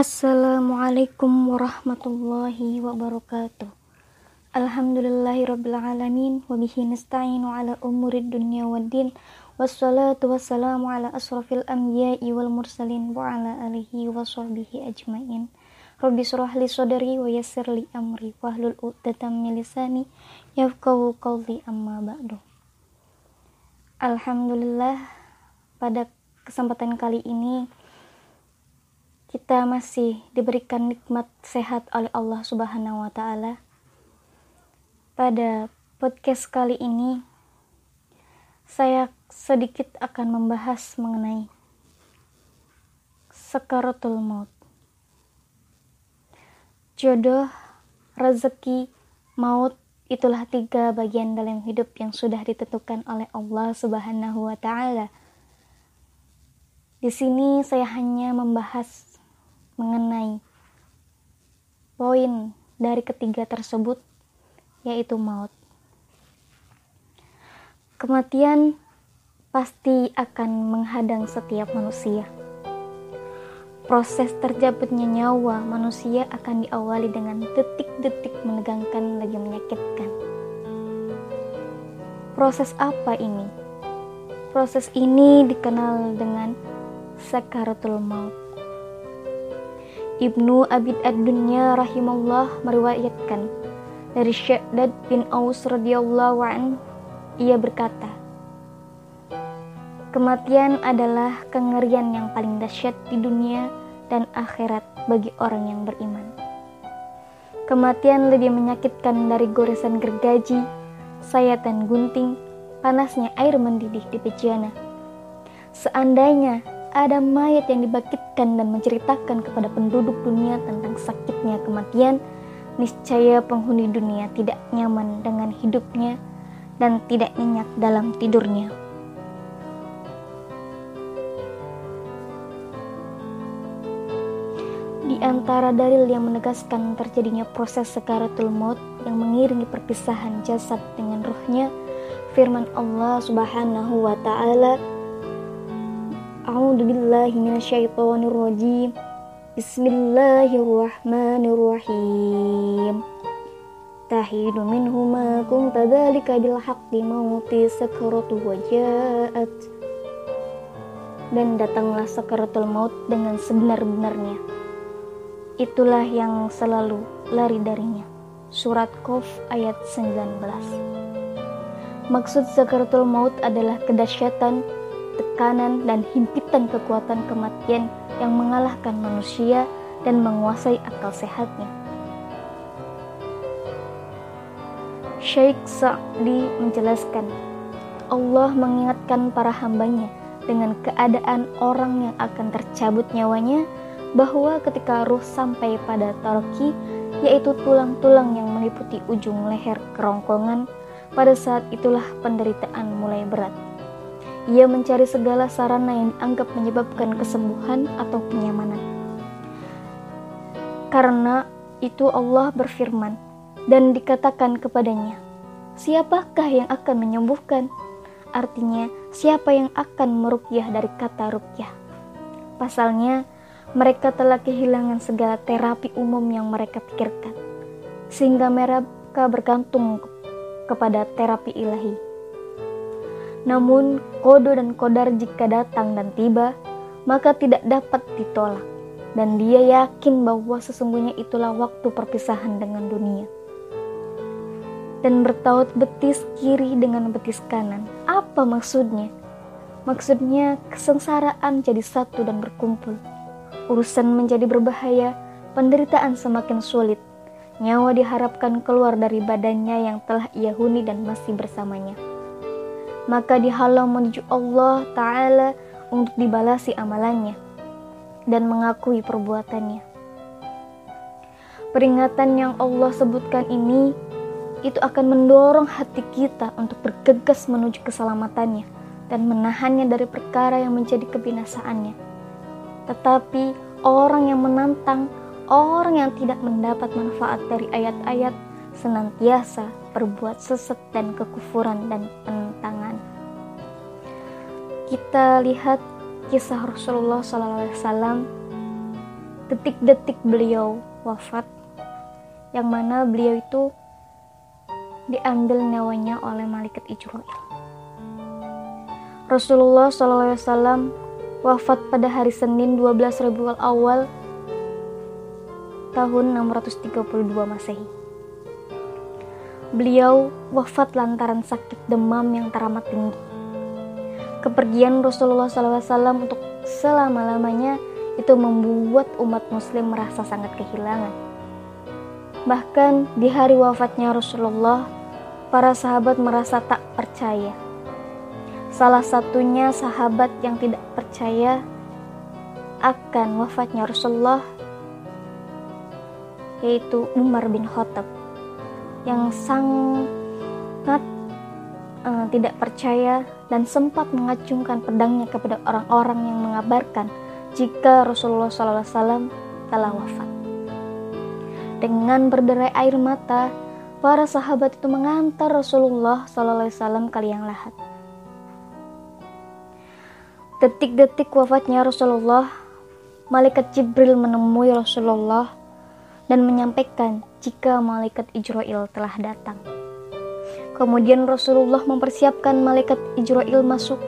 Assalamualaikum warahmatullahi wabarakatuh. Alhamdulillahirrabbilalamin Wabihi nasta'inu ala umurid dunia waddin Wassalatu wassalamu ala asrafil anbiya'i wal mursalin Wa ala alihi wa sahbihi ajmain Rabbi surah li sodari wa yassir li amri Wahlul uqdatam milisani Yafkahu qawli amma ba'du Alhamdulillah pada kesempatan kali ini kita masih diberikan nikmat sehat oleh Allah Subhanahu wa taala. Pada podcast kali ini saya sedikit akan membahas mengenai sekaratul maut. Jodoh, rezeki, maut itulah tiga bagian dalam hidup yang sudah ditentukan oleh Allah Subhanahu wa taala. Di sini saya hanya membahas mengenai poin dari ketiga tersebut yaitu maut. Kematian pasti akan menghadang setiap manusia. Proses terjabutnya nyawa manusia akan diawali dengan detik-detik menegangkan lagi menyakitkan. Proses apa ini? Proses ini dikenal dengan sakaratul maut. Ibnu Abid Ad-Dunya rahimahullah meriwayatkan dari Syaddad bin Aus radhiyallahu an ia berkata Kematian adalah kengerian yang paling dahsyat di dunia dan akhirat bagi orang yang beriman. Kematian lebih menyakitkan dari goresan gergaji, sayatan gunting, panasnya air mendidih di bejana. Seandainya ada mayat yang dibangkitkan dan menceritakan kepada penduduk dunia tentang sakitnya kematian, niscaya penghuni dunia tidak nyaman dengan hidupnya dan tidak nyenyak dalam tidurnya. Di antara dalil yang menegaskan terjadinya proses sekaratul maut yang mengiringi perpisahan jasad dengan rohnya, firman Allah Subhanahu wa taala A'udzu billahi minasyaitonir rajim. Bismillahirrahmanirrahim. Tahidu minhu ma kunta dzalika bil haqqi mauti sakaratu waja'at. Dan datanglah sakaratul maut dengan sebenar-benarnya. Itulah yang selalu lari darinya. Surat Qaf ayat 19. Maksud sakaratul maut adalah kedahsyatan tekanan dan himpitan kekuatan kematian yang mengalahkan manusia dan menguasai akal sehatnya. Syekh Sa'di menjelaskan, Allah mengingatkan para hambanya dengan keadaan orang yang akan tercabut nyawanya bahwa ketika ruh sampai pada tarki, yaitu tulang-tulang yang meliputi ujung leher kerongkongan, pada saat itulah penderitaan mulai berat. Ia mencari segala sarana yang dianggap menyebabkan kesembuhan atau kenyamanan. Karena itu Allah berfirman dan dikatakan kepadanya, Siapakah yang akan menyembuhkan? Artinya, siapa yang akan merukyah dari kata rukyah? Pasalnya, mereka telah kehilangan segala terapi umum yang mereka pikirkan, sehingga mereka bergantung kepada terapi ilahi. Namun, kodo dan kodar jika datang dan tiba, maka tidak dapat ditolak. Dan dia yakin bahwa sesungguhnya itulah waktu perpisahan dengan dunia. Dan bertaut betis kiri dengan betis kanan. Apa maksudnya? Maksudnya kesengsaraan jadi satu dan berkumpul. Urusan menjadi berbahaya, penderitaan semakin sulit. Nyawa diharapkan keluar dari badannya yang telah ia huni dan masih bersamanya maka dihalau menuju Allah Ta'ala untuk dibalasi amalannya dan mengakui perbuatannya. Peringatan yang Allah sebutkan ini itu akan mendorong hati kita untuk bergegas menuju keselamatannya dan menahannya dari perkara yang menjadi kebinasaannya. Tetapi orang yang menantang, orang yang tidak mendapat manfaat dari ayat-ayat senantiasa berbuat sesat dan kekufuran dan penentangan. Kita lihat kisah Rasulullah SAW detik-detik beliau wafat yang mana beliau itu diambil nyawanya oleh malaikat Ijrail. Rasulullah SAW wafat pada hari Senin 12 Rabiul Awal tahun 632 Masehi. Beliau wafat lantaran sakit demam yang teramat tinggi. Kepergian Rasulullah SAW untuk selama-lamanya itu membuat umat muslim merasa sangat kehilangan. Bahkan di hari wafatnya Rasulullah, para sahabat merasa tak percaya. Salah satunya sahabat yang tidak percaya akan wafatnya Rasulullah yaitu Umar bin Khattab yang sangat uh, tidak percaya dan sempat mengacungkan pedangnya kepada orang-orang yang mengabarkan jika Rasulullah SAW telah wafat. Dengan berderai air mata, para sahabat itu mengantar Rasulullah SAW ke liang lahat. Detik-detik wafatnya Rasulullah, malaikat Jibril menemui Rasulullah dan menyampaikan jika malaikat Ijrail telah datang. Kemudian Rasulullah mempersiapkan malaikat Ijrail masuk.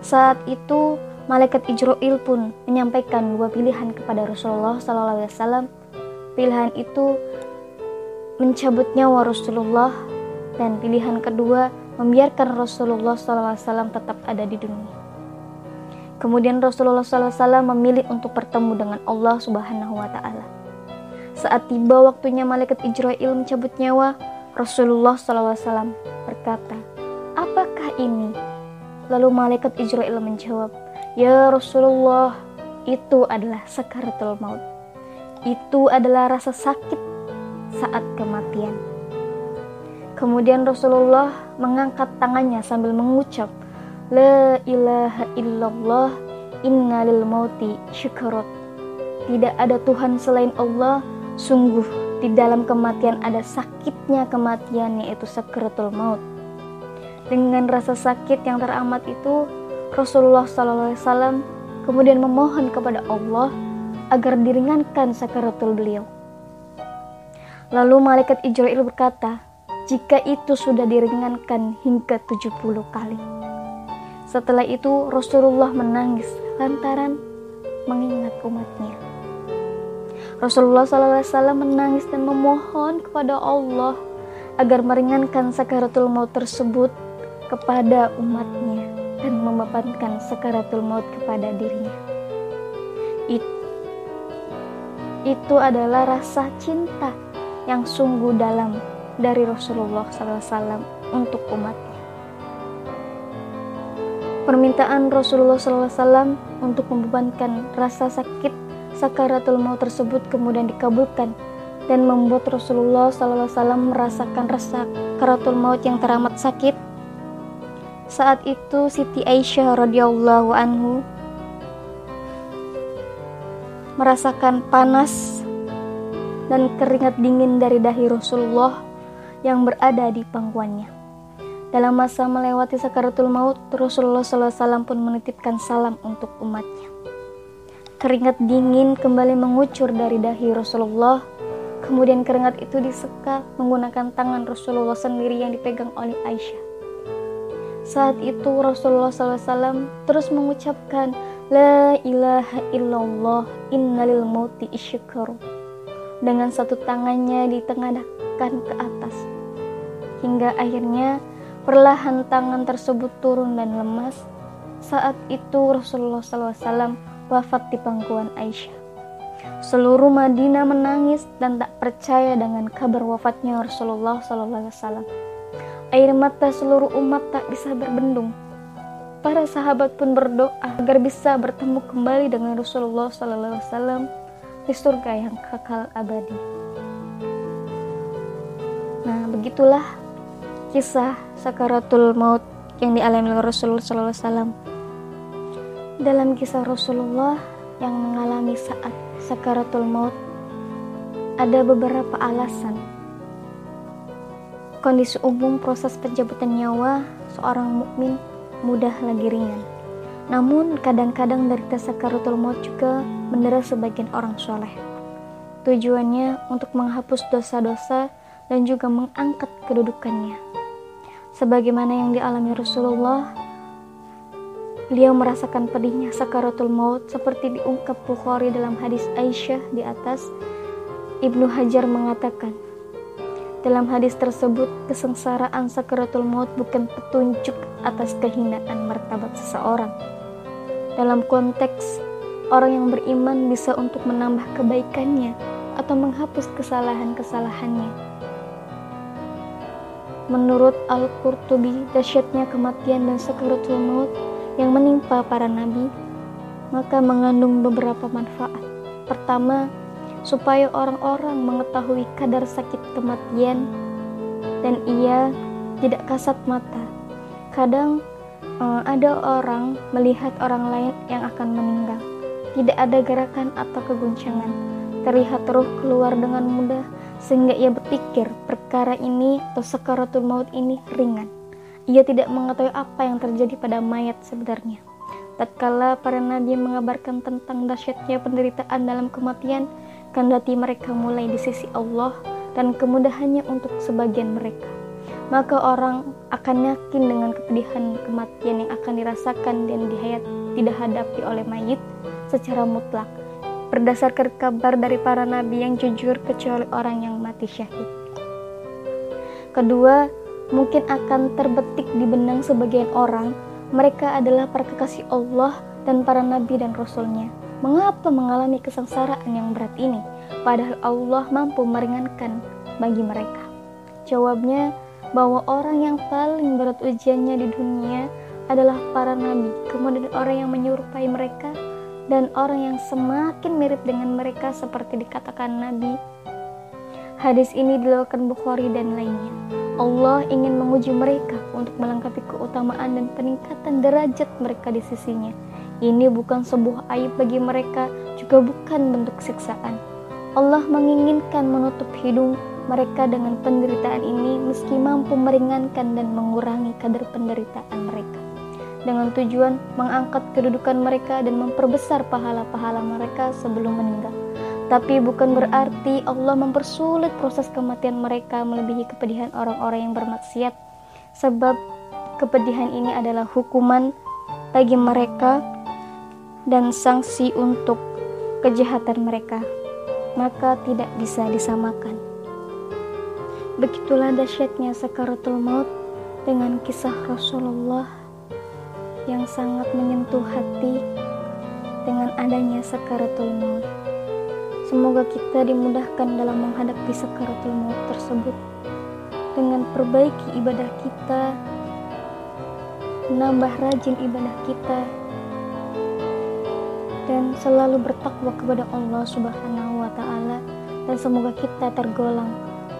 Saat itu malaikat Ijrail pun menyampaikan dua pilihan kepada Rasulullah SAW. Pilihan itu mencabut nyawa Rasulullah dan pilihan kedua membiarkan Rasulullah SAW tetap ada di dunia. Kemudian Rasulullah SAW memilih untuk bertemu dengan Allah Subhanahu wa Ta'ala. Saat tiba waktunya malaikat Ijrail mencabut nyawa, Rasulullah SAW berkata, Apakah ini? Lalu malaikat Ijrail menjawab, Ya Rasulullah, itu adalah sakaratul maut. Itu adalah rasa sakit saat kematian. Kemudian Rasulullah mengangkat tangannya sambil mengucap, La ilaha illallah inna lil mauti syukurot. Tidak ada Tuhan selain Allah, Sungguh di dalam kematian ada sakitnya kematian yaitu sakaratul maut. Dengan rasa sakit yang teramat itu, Rasulullah SAW kemudian memohon kepada Allah agar diringankan sakaratul beliau. Lalu malaikat Ijrail berkata, jika itu sudah diringankan hingga 70 kali. Setelah itu Rasulullah menangis lantaran mengingat umatnya. Rasulullah SAW menangis dan memohon kepada Allah agar meringankan sakaratul maut tersebut kepada umatnya dan memapankan sakaratul maut kepada dirinya. It, itu adalah rasa cinta yang sungguh dalam dari Rasulullah SAW untuk umatnya. Permintaan Rasulullah SAW untuk membebankan rasa sakit sakaratul maut tersebut kemudian dikabulkan dan membuat Rasulullah SAW merasakan rasa sakaratul maut yang teramat sakit. Saat itu Siti Aisyah radhiyallahu anhu merasakan panas dan keringat dingin dari dahi Rasulullah yang berada di pangkuannya. Dalam masa melewati sakaratul maut, Rasulullah SAW pun menitipkan salam untuk umatnya. Keringat dingin kembali mengucur dari dahi Rasulullah. Kemudian keringat itu diseka menggunakan tangan Rasulullah sendiri yang dipegang oleh Aisyah. Saat itu Rasulullah SAW terus mengucapkan La ilaha illallah innalil mauti isyukuru dengan satu tangannya ditengadahkan ke atas hingga akhirnya perlahan tangan tersebut turun dan lemas saat itu Rasulullah SAW wafat di pangkuan Aisyah. Seluruh Madinah menangis dan tak percaya dengan kabar wafatnya Rasulullah SAW. Air mata seluruh umat tak bisa berbendung. Para sahabat pun berdoa agar bisa bertemu kembali dengan Rasulullah SAW di surga yang kekal abadi. Nah, begitulah kisah sakaratul maut yang dialami Rasulullah SAW dalam kisah Rasulullah yang mengalami saat sakaratul maut, ada beberapa alasan. Kondisi umum proses pencabutan nyawa seorang mukmin mudah lagi ringan. Namun kadang-kadang dari tasakaratul maut juga mendera sebagian orang soleh. Tujuannya untuk menghapus dosa-dosa dan juga mengangkat kedudukannya. Sebagaimana yang dialami Rasulullah, beliau merasakan pedihnya sakaratul maut seperti diungkap Bukhari dalam hadis Aisyah di atas. Ibnu Hajar mengatakan, dalam hadis tersebut, kesengsaraan sakaratul maut bukan petunjuk atas kehinaan martabat seseorang. Dalam konteks, orang yang beriman bisa untuk menambah kebaikannya atau menghapus kesalahan-kesalahannya. Menurut Al-Qurtubi, dahsyatnya kematian dan sakaratul maut yang menimpa para nabi, maka mengandung beberapa manfaat. Pertama, supaya orang-orang mengetahui kadar sakit kematian dan ia tidak kasat mata. Kadang uh, ada orang melihat orang lain yang akan meninggal. Tidak ada gerakan atau keguncangan. Terlihat roh keluar dengan mudah sehingga ia berpikir perkara ini atau sekaratul maut ini ringan. Ia tidak mengetahui apa yang terjadi pada mayat sebenarnya. Tatkala para nabi mengabarkan tentang dahsyatnya penderitaan dalam kematian, kendati mereka mulai di sisi Allah dan kemudahannya untuk sebagian mereka. Maka orang akan yakin dengan kepedihan kematian yang akan dirasakan dan dihayat tidak hadapi oleh mayit secara mutlak. Berdasarkan kabar dari para nabi yang jujur kecuali orang yang mati syahid. Kedua, mungkin akan terbetik di benang sebagian orang, mereka adalah para kekasih Allah dan para nabi dan rasulnya Mengapa mengalami kesengsaraan yang berat ini, padahal Allah mampu meringankan bagi mereka? Jawabnya bahwa orang yang paling berat ujiannya di dunia adalah para nabi, kemudian orang yang menyerupai mereka, dan orang yang semakin mirip dengan mereka seperti dikatakan nabi. Hadis ini dilakukan Bukhari dan lainnya. Allah ingin menguji mereka untuk melengkapi keutamaan dan peningkatan derajat mereka di sisinya ini bukan sebuah aib bagi mereka, juga bukan bentuk siksaan. Allah menginginkan menutup hidung mereka dengan penderitaan ini meski mampu meringankan dan mengurangi kadar penderitaan mereka. Dengan tujuan mengangkat kedudukan mereka dan memperbesar pahala-pahala mereka sebelum meninggal. Tapi bukan berarti Allah mempersulit proses kematian mereka melebihi kepedihan orang-orang yang bermaksiat. Sebab kepedihan ini adalah hukuman bagi mereka dan sanksi untuk kejahatan mereka, maka tidak bisa disamakan. Begitulah dahsyatnya sakaratul maut dengan kisah Rasulullah yang sangat menyentuh hati dengan adanya sakaratul maut. Semoga kita dimudahkan dalam menghadapi sakaratul maut tersebut dengan perbaiki ibadah kita, menambah rajin ibadah kita, dan selalu bertakwa kepada Allah Subhanahu wa taala dan semoga kita tergolong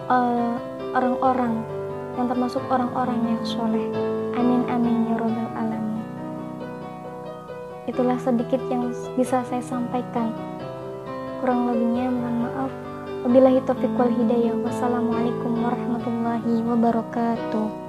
uh, orang-orang uh, yang termasuk orang-orang yang soleh. Amin amin ya robbal alamin. Itulah sedikit yang bisa saya sampaikan. Kurang lebihnya mohon maaf. Wabillahi taufiq wal hidayah. Wassalamualaikum warahmatullahi wabarakatuh.